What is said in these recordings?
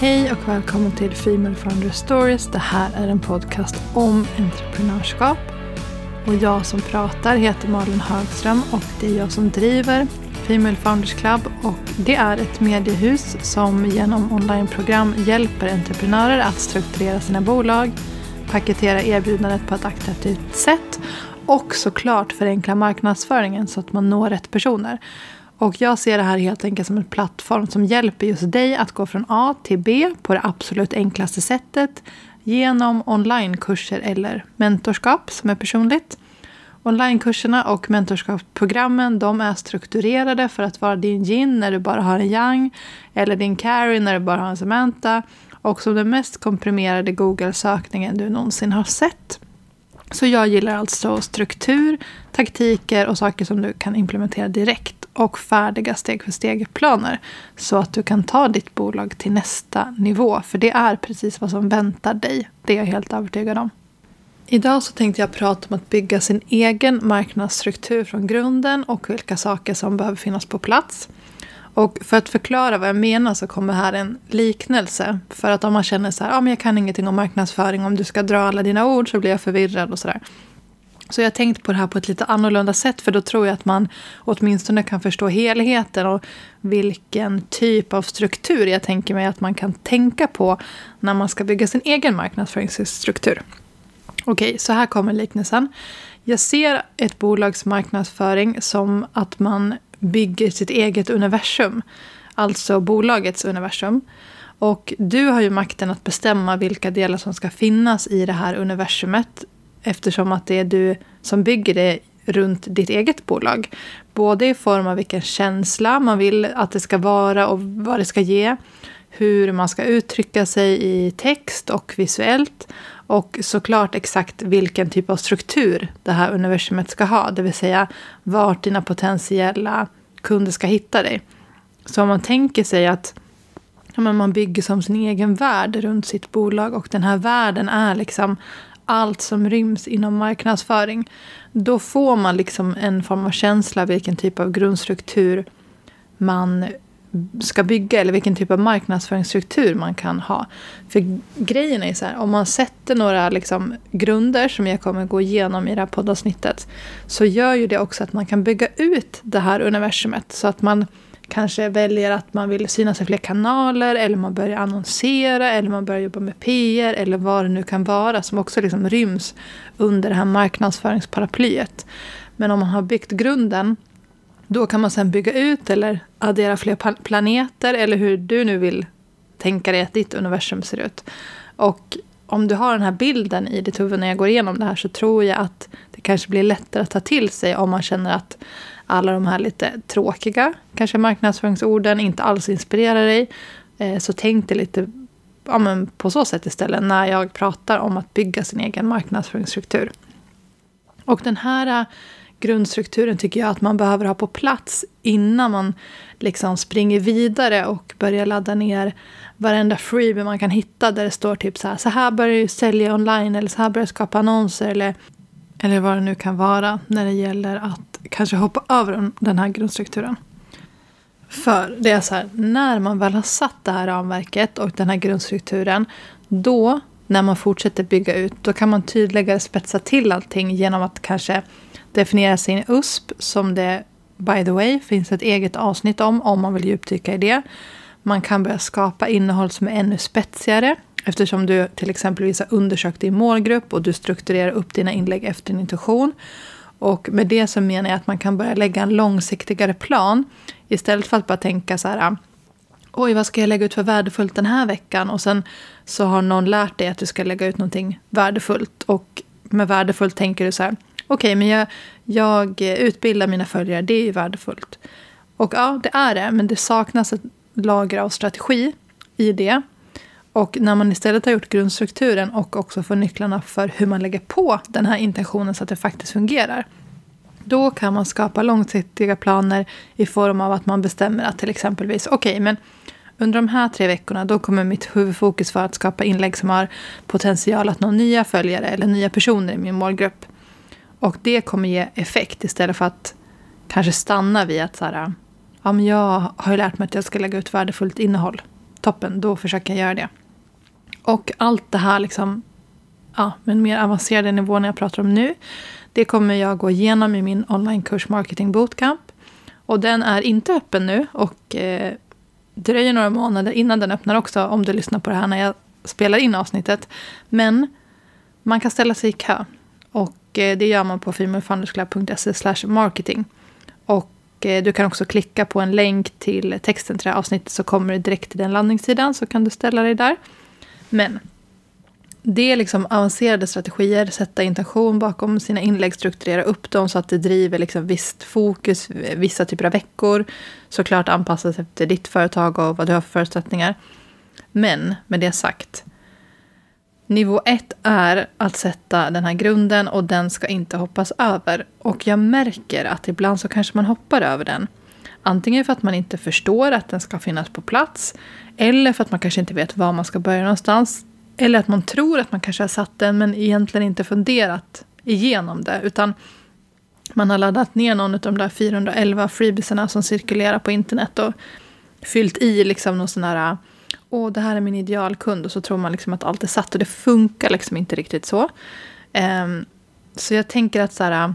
Hej och välkommen till Female Founder Stories. Det här är en podcast om entreprenörskap. Och jag som pratar heter Malin Högström och det är jag som driver Female Founders Club. Och det är ett mediehus som genom onlineprogram hjälper entreprenörer att strukturera sina bolag, paketera erbjudandet på ett attraktivt sätt och såklart förenkla marknadsföringen så att man når rätt personer. Och jag ser det här helt enkelt som en plattform som hjälper just dig att gå från A till B på det absolut enklaste sättet genom onlinekurser eller mentorskap som är personligt. Onlinekurserna och mentorskapsprogrammen de är strukturerade för att vara din yin när du bara har en yang eller din carry när du bara har en Samantha och som den mest komprimerade Google-sökningen du någonsin har sett. Så jag gillar alltså struktur, taktiker och saker som du kan implementera direkt och färdiga steg för steg-planer så att du kan ta ditt bolag till nästa nivå. För det är precis vad som väntar dig. Det är jag helt övertygad om. Idag så tänkte jag prata om att bygga sin egen marknadsstruktur från grunden och vilka saker som behöver finnas på plats. Och för att förklara vad jag menar så kommer här en liknelse. För att om man känner så här, ah, men jag kan ingenting om marknadsföring, om du ska dra alla dina ord så blir jag förvirrad och sådär. Så jag har tänkt på det här på ett lite annorlunda sätt för då tror jag att man åtminstone kan förstå helheten och vilken typ av struktur jag tänker mig att man kan tänka på när man ska bygga sin egen marknadsföringsstruktur. Okej, så här kommer liknelsen. Jag ser ett bolags marknadsföring som att man bygger sitt eget universum. Alltså bolagets universum. Och du har ju makten att bestämma vilka delar som ska finnas i det här universumet Eftersom att det är du som bygger det runt ditt eget bolag. Både i form av vilken känsla man vill att det ska vara och vad det ska ge. Hur man ska uttrycka sig i text och visuellt. Och såklart exakt vilken typ av struktur det här universumet ska ha. Det vill säga vart dina potentiella kunder ska hitta dig. Så om man tänker sig att ja, man bygger som sin egen värld runt sitt bolag och den här världen är liksom allt som ryms inom marknadsföring. Då får man liksom en form av känsla vilken typ av grundstruktur man ska bygga eller vilken typ av marknadsföringsstruktur man kan ha. För grejen är så här, om man sätter några liksom grunder som jag kommer gå igenom i det här poddavsnittet så gör ju det också att man kan bygga ut det här universumet så att man kanske väljer att man vill synas i fler kanaler eller man börjar annonsera eller man börjar jobba med PR eller vad det nu kan vara som också liksom ryms under det här marknadsföringsparaplyet. Men om man har byggt grunden då kan man sen bygga ut eller addera fler planeter eller hur du nu vill tänka dig att ditt universum ser ut. Och om du har den här bilden i ditt huvud när jag går igenom det här så tror jag att det kanske blir lättare att ta till sig om man känner att alla de här lite tråkiga kanske marknadsföringsorden inte alls inspirerar dig. Eh, så tänk dig lite ja, men på så sätt istället när jag pratar om att bygga sin egen marknadsföringsstruktur. Och den här eh, grundstrukturen tycker jag att man behöver ha på plats innan man liksom springer vidare och börjar ladda ner varenda freebie man kan hitta där det står typ så här, så här börjar du sälja online eller så här börjar du skapa annonser eller, eller vad det nu kan vara när det gäller att kanske hoppa över den här grundstrukturen. För det är så här, när man väl har satt det här ramverket och den här grundstrukturen, då när man fortsätter bygga ut, då kan man tydligare spetsa till allting genom att kanske definiera sin USP, som det by the way finns ett eget avsnitt om, om man vill djupdyka i det. Man kan börja skapa innehåll som är ännu spetsigare, eftersom du till exempel har undersökt din målgrupp och du strukturerar upp dina inlägg efter din intuition. Och med det så menar jag att man kan börja lägga en långsiktigare plan istället för att bara tänka så här Oj, vad ska jag lägga ut för värdefullt den här veckan? Och sen så har någon lärt dig att du ska lägga ut någonting värdefullt. Och med värdefullt tänker du så här, okej, okay, men jag, jag utbildar mina följare, det är ju värdefullt. Och ja, det är det, men det saknas ett lager av strategi i det. Och när man istället har gjort grundstrukturen och också får nycklarna för hur man lägger på den här intentionen så att det faktiskt fungerar. Då kan man skapa långsiktiga planer i form av att man bestämmer att till exempelvis, okej, okay, men under de här tre veckorna då kommer mitt huvudfokus vara att skapa inlägg som har potential att nå nya följare eller nya personer i min målgrupp. Och det kommer ge effekt istället för att kanske stanna vid att så här, ja, men jag har ju lärt mig att jag ska lägga ut värdefullt innehåll. toppen, då försöker jag göra det. Och allt det här, liksom, ja, men mer avancerade nivåer jag pratar om nu, det kommer jag gå igenom i min onlinekurs Marketing Bootcamp. Och den är inte öppen nu och eh, dröjer några månader innan den öppnar också, om du lyssnar på det här när jag spelar in avsnittet. Men man kan ställa sig i kö. Och eh, det gör man på femalefoundersclub.se marketing. Och eh, du kan också klicka på en länk till texten till det här avsnittet så kommer du direkt till den landningssidan så kan du ställa dig där. Men det är liksom avancerade strategier, sätta intention bakom sina inlägg, strukturera upp dem så att det driver liksom visst fokus vissa typer av veckor. Såklart anpassas efter ditt företag och vad du har för förutsättningar. Men med det sagt, nivå ett är att sätta den här grunden och den ska inte hoppas över. Och jag märker att ibland så kanske man hoppar över den. Antingen för att man inte förstår att den ska finnas på plats eller för att man kanske inte vet var man ska börja någonstans. Eller att man tror att man kanske har satt den men egentligen inte funderat igenom det. Utan man har laddat ner någon av de där 411 freebiesarna som cirkulerar på internet och fyllt i liksom någon sån här åh, det här är min idealkund och så tror man liksom att allt är satt och det funkar liksom inte riktigt så. Um, så jag tänker att så här,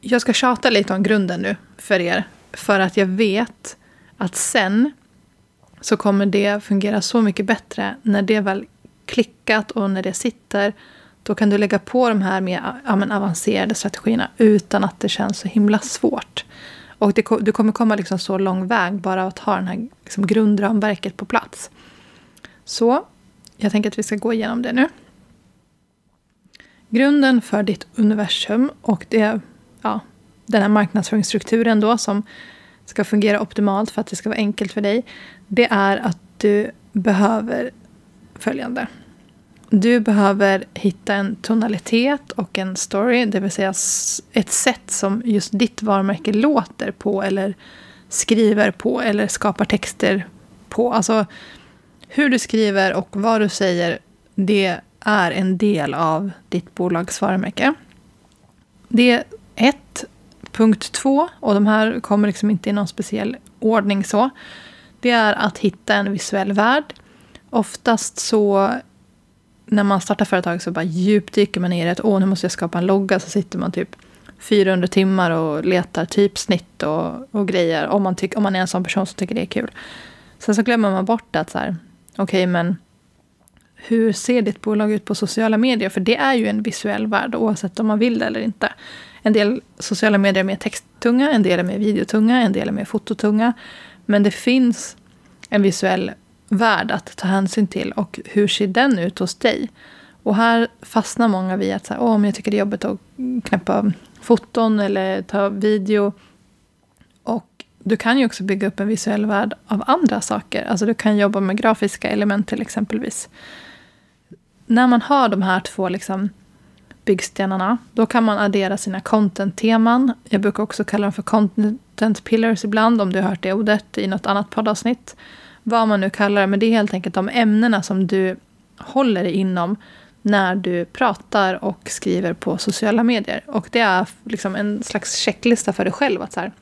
jag ska tjata lite om grunden nu för er. För att jag vet att sen så kommer det fungera så mycket bättre när det väl klickat och när det sitter. Då kan du lägga på de här mer ja, avancerade strategierna utan att det känns så himla svårt. Och det, du kommer komma liksom så lång väg bara av att ha det här liksom grundramverket på plats. Så jag tänker att vi ska gå igenom det nu. Grunden för ditt universum och det, ja, den här marknadsföringsstrukturen då som ska fungera optimalt för att det ska vara enkelt för dig. Det är att du behöver följande. Du behöver hitta en tonalitet och en story, det vill säga ett sätt som just ditt varumärke låter på eller skriver på eller skapar texter på. Alltså hur du skriver och vad du säger, det är en del av ditt bolags varumärke. Det 1. Punkt 2. och de här kommer liksom inte i någon speciell ordning så. Det är att hitta en visuell värld. Oftast så när man startar företag så bara djupdyker man ner i att åh, nu måste jag skapa en logga. Så sitter man typ 400 timmar och letar typsnitt och, och grejer. Om man, tyck, om man är en sån person som tycker det är kul. Sen så glömmer man bort att så här, okej okay, men hur ser ditt bolag ut på sociala medier? För det är ju en visuell värld oavsett om man vill det eller inte. En del sociala medier är mer texttunga, en del är mer videotunga, en del är mer fototunga. Men det finns en visuell värld att ta hänsyn till och hur ser den ut hos dig? Och här fastnar många vid att så här, men jag tycker det är jobbigt att knäppa foton eller ta video. Och du kan ju också bygga upp en visuell värld av andra saker. Alltså du kan jobba med grafiska element till exempelvis. När man har de här två liksom, byggstenarna, då kan man addera sina content-teman. Jag brukar också kalla dem för content pillars ibland, om du har hört det ordet i något annat poddavsnitt vad man nu kallar det, men det är helt enkelt de ämnena som du håller dig inom när du pratar och skriver på sociala medier. Och det är liksom en slags checklista för dig själv. Att så här,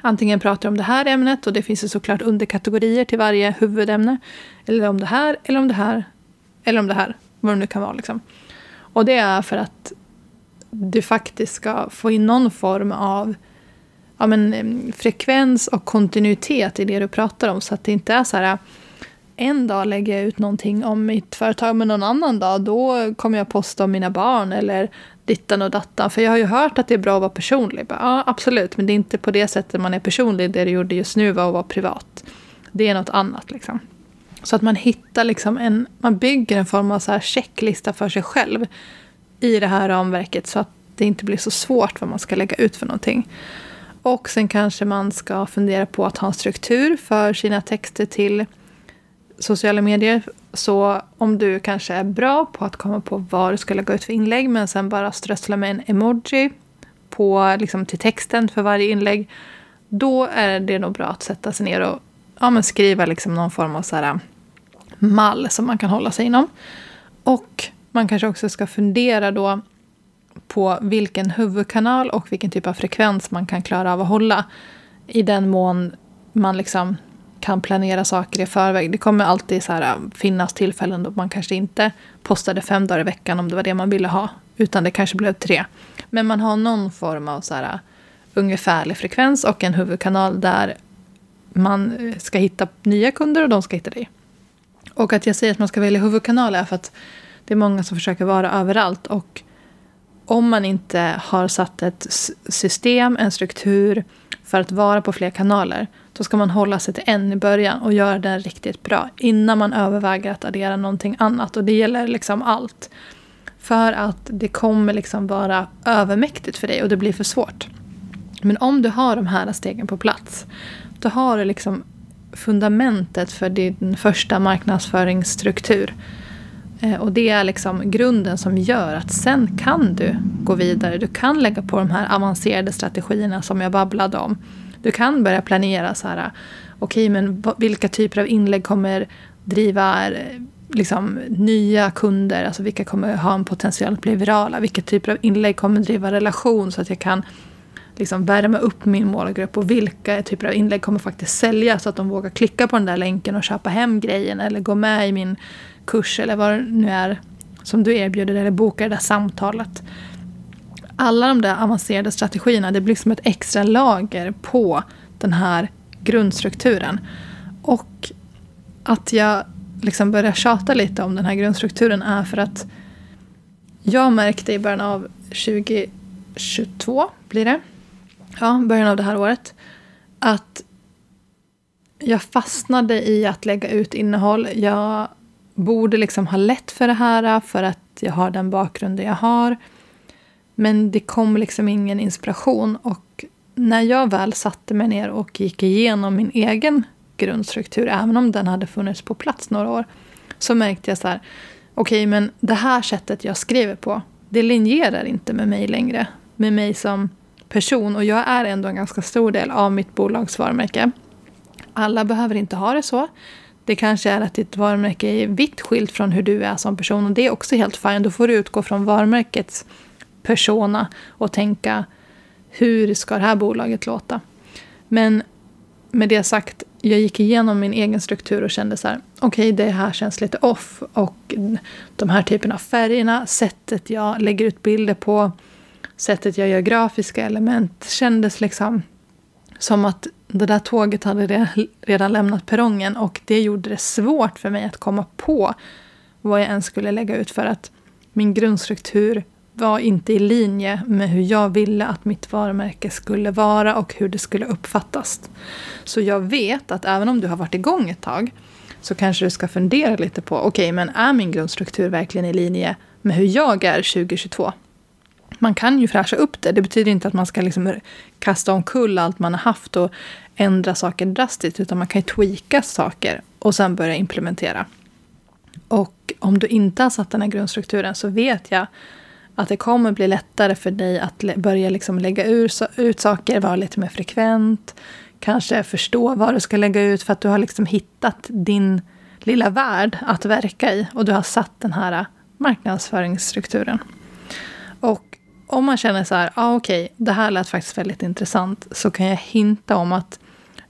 antingen pratar du om det här ämnet och det finns ju såklart underkategorier till varje huvudämne. Eller om det här, eller om det här, eller om det här. Vad det nu kan vara. Liksom. Och det är för att du faktiskt ska få in någon form av ja, men, frekvens och kontinuitet i det du pratar om. Så att det inte är så här en dag lägger jag ut någonting om mitt företag, men någon annan dag då kommer jag posta om mina barn eller dittan och dattan. För jag har ju hört att det är bra att vara personlig. Ja, absolut, men det är inte på det sättet man är personlig. Det du gjorde just nu var att vara privat. Det är något annat liksom. Så att man hittar liksom en, man bygger en form av så här checklista för sig själv i det här ramverket så att det inte blir så svårt vad man ska lägga ut för någonting. Och sen kanske man ska fundera på att ha en struktur för sina texter till sociala medier. Så om du kanske är bra på att komma på vad du ska lägga ut för inlägg men sen bara strössla med en emoji på, liksom, till texten för varje inlägg. Då är det nog bra att sätta sig ner och ja, men skriva liksom någon form av så här, äh, mall som man kan hålla sig inom. Och man kanske också ska fundera då på vilken huvudkanal och vilken typ av frekvens man kan klara av att hålla. I den mån man liksom kan planera saker i förväg. Det kommer alltid så här, äh, finnas tillfällen då man kanske inte postade fem dagar i veckan om det var det man ville ha. Utan det kanske blev tre. Men man har någon form av så här, äh, ungefärlig frekvens och en huvudkanal där man eh, ska hitta nya kunder och de ska hitta dig. Och att jag säger att man ska välja huvudkanal är för att det är många som försöker vara överallt. Och om man inte har satt ett system, en struktur för att vara på fler kanaler, då ska man hålla sig till en i början och göra den riktigt bra innan man överväger att addera någonting annat. Och det gäller liksom allt. För att det kommer liksom vara övermäktigt för dig och det blir för svårt. Men om du har de här stegen på plats, då har du liksom fundamentet för din första marknadsföringsstruktur. Eh, och det är liksom grunden som gör att sen kan du gå vidare. Du kan lägga på de här avancerade strategierna som jag babblade om. Du kan börja planera så här, okej okay, men vilka typer av inlägg kommer driva eh, liksom, nya kunder? Alltså vilka kommer ha en potential att bli virala? Vilka typer av inlägg kommer driva relation så att jag kan liksom värma upp min målgrupp och vilka typer av inlägg kommer faktiskt sälja så att de vågar klicka på den där länken och köpa hem grejen eller gå med i min kurs eller vad det nu är som du erbjuder eller boka det där samtalet. Alla de där avancerade strategierna, det blir som ett extra lager på den här grundstrukturen. Och att jag liksom börjar tjata lite om den här grundstrukturen är för att jag märkte i början av 2022, blir det, ja, början av det här året, att jag fastnade i att lägga ut innehåll. Jag borde liksom ha lätt för det här för att jag har den bakgrunden jag har. Men det kom liksom ingen inspiration. Och när jag väl satte mig ner och gick igenom min egen grundstruktur, även om den hade funnits på plats några år, så märkte jag så här, okej, okay, men det här sättet jag skriver på, det linjerar inte med mig längre. Med mig som person. Och jag är ändå en ganska stor del av mitt bolags varumärke. Alla behöver inte ha det så. Det kanske är att ditt varumärke är vitt skilt från hur du är som person. Och det är också helt fint. Då får du utgå från varumärkets persona och tänka hur ska det här bolaget låta? Men med det sagt, jag gick igenom min egen struktur och kände så här, okej, okay, det här känns lite off. Och de här typerna av färgerna, sättet jag lägger ut bilder på, sättet jag gör grafiska element kändes liksom som att det där tåget hade redan lämnat perrongen och det gjorde det svårt för mig att komma på vad jag ens skulle lägga ut för att min grundstruktur var inte i linje med hur jag ville att mitt varumärke skulle vara och hur det skulle uppfattas. Så jag vet att även om du har varit igång ett tag så kanske du ska fundera lite på, okej, okay, men är min grundstruktur verkligen i linje med hur jag är 2022? Man kan ju fräscha upp det. Det betyder inte att man ska liksom kasta omkull allt man har haft och ändra saker drastiskt. Utan man kan ju tweaka saker och sen börja implementera. Och om du inte har satt den här grundstrukturen så vet jag att det kommer bli lättare för dig att börja liksom lägga ut saker, vara lite mer frekvent. Kanske förstå vad du ska lägga ut för att du har liksom hittat din lilla värld att verka i. Och du har satt den här marknadsföringsstrukturen. Om man känner så här, ah, okej, okay, det här lät faktiskt väldigt intressant, så kan jag hinta om att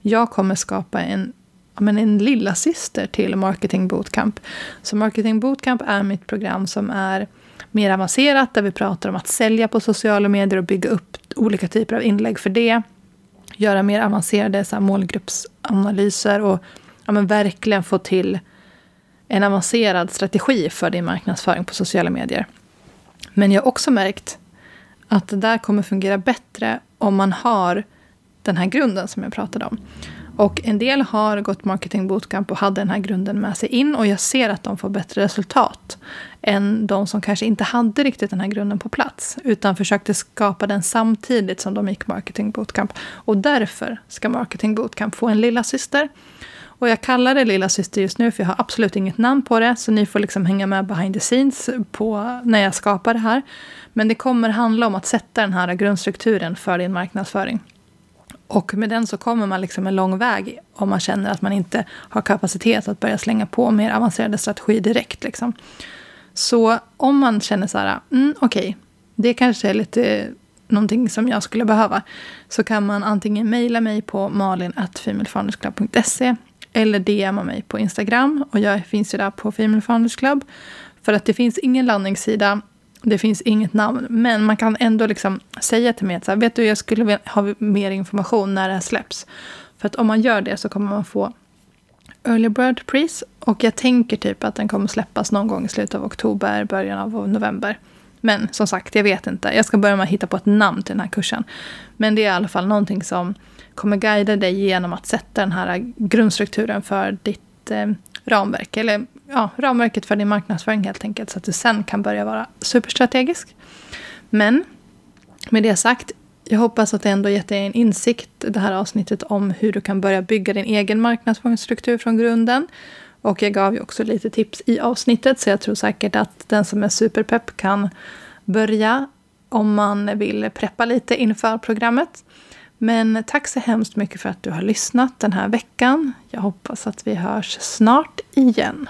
jag kommer skapa en, men en lilla syster till Marketing Bootcamp. Så Marketing Bootcamp är mitt program som är mer avancerat, där vi pratar om att sälja på sociala medier och bygga upp olika typer av inlägg för det. Göra mer avancerade så här, målgruppsanalyser och ja, men verkligen få till en avancerad strategi för din marknadsföring på sociala medier. Men jag har också märkt att det där kommer fungera bättre om man har den här grunden som jag pratade om. Och en del har gått marketing bootcamp och hade den här grunden med sig in och jag ser att de får bättre resultat än de som kanske inte hade riktigt den här grunden på plats utan försökte skapa den samtidigt som de gick marketing bootcamp. Och därför ska marketing bootcamp få en lilla syster. Och jag kallar det lilla syster just nu för jag har absolut inget namn på det så ni får liksom hänga med behind the scenes på när jag skapar det här. Men det kommer handla om att sätta den här grundstrukturen för din marknadsföring. Och med den så kommer man liksom en lång väg om man känner att man inte har kapacitet att börja slänga på mer avancerade strategier direkt. Liksom. Så om man känner så här, mm, okej, okay, det kanske är lite någonting som jag skulle behöva, så kan man antingen mejla mig på malin.femalefoundersclub.se eller DMa mig på Instagram. Och jag finns ju där på Female Founders Club. För att det finns ingen landningssida, det finns inget namn. Men man kan ändå liksom säga till mig att så här, vet du, jag skulle vilja ha mer information när det här släpps. För att om man gör det så kommer man få Early Bird Pris. Och jag tänker typ att den kommer släppas någon gång i slutet av oktober, början av november. Men som sagt, jag vet inte. Jag ska börja med att hitta på ett namn till den här kursen. Men det är i alla fall någonting som kommer guida dig genom att sätta den här grundstrukturen för ditt eh, ramverk. Eller ja, ramverket för din marknadsföring helt enkelt. Så att du sen kan börja vara superstrategisk. Men med det sagt, jag hoppas att det ändå gett dig en insikt, det här avsnittet, om hur du kan börja bygga din egen marknadsföringsstruktur från grunden. Och jag gav ju också lite tips i avsnittet, så jag tror säkert att den som är superpepp kan börja om man vill preppa lite inför programmet. Men tack så hemskt mycket för att du har lyssnat den här veckan. Jag hoppas att vi hörs snart igen.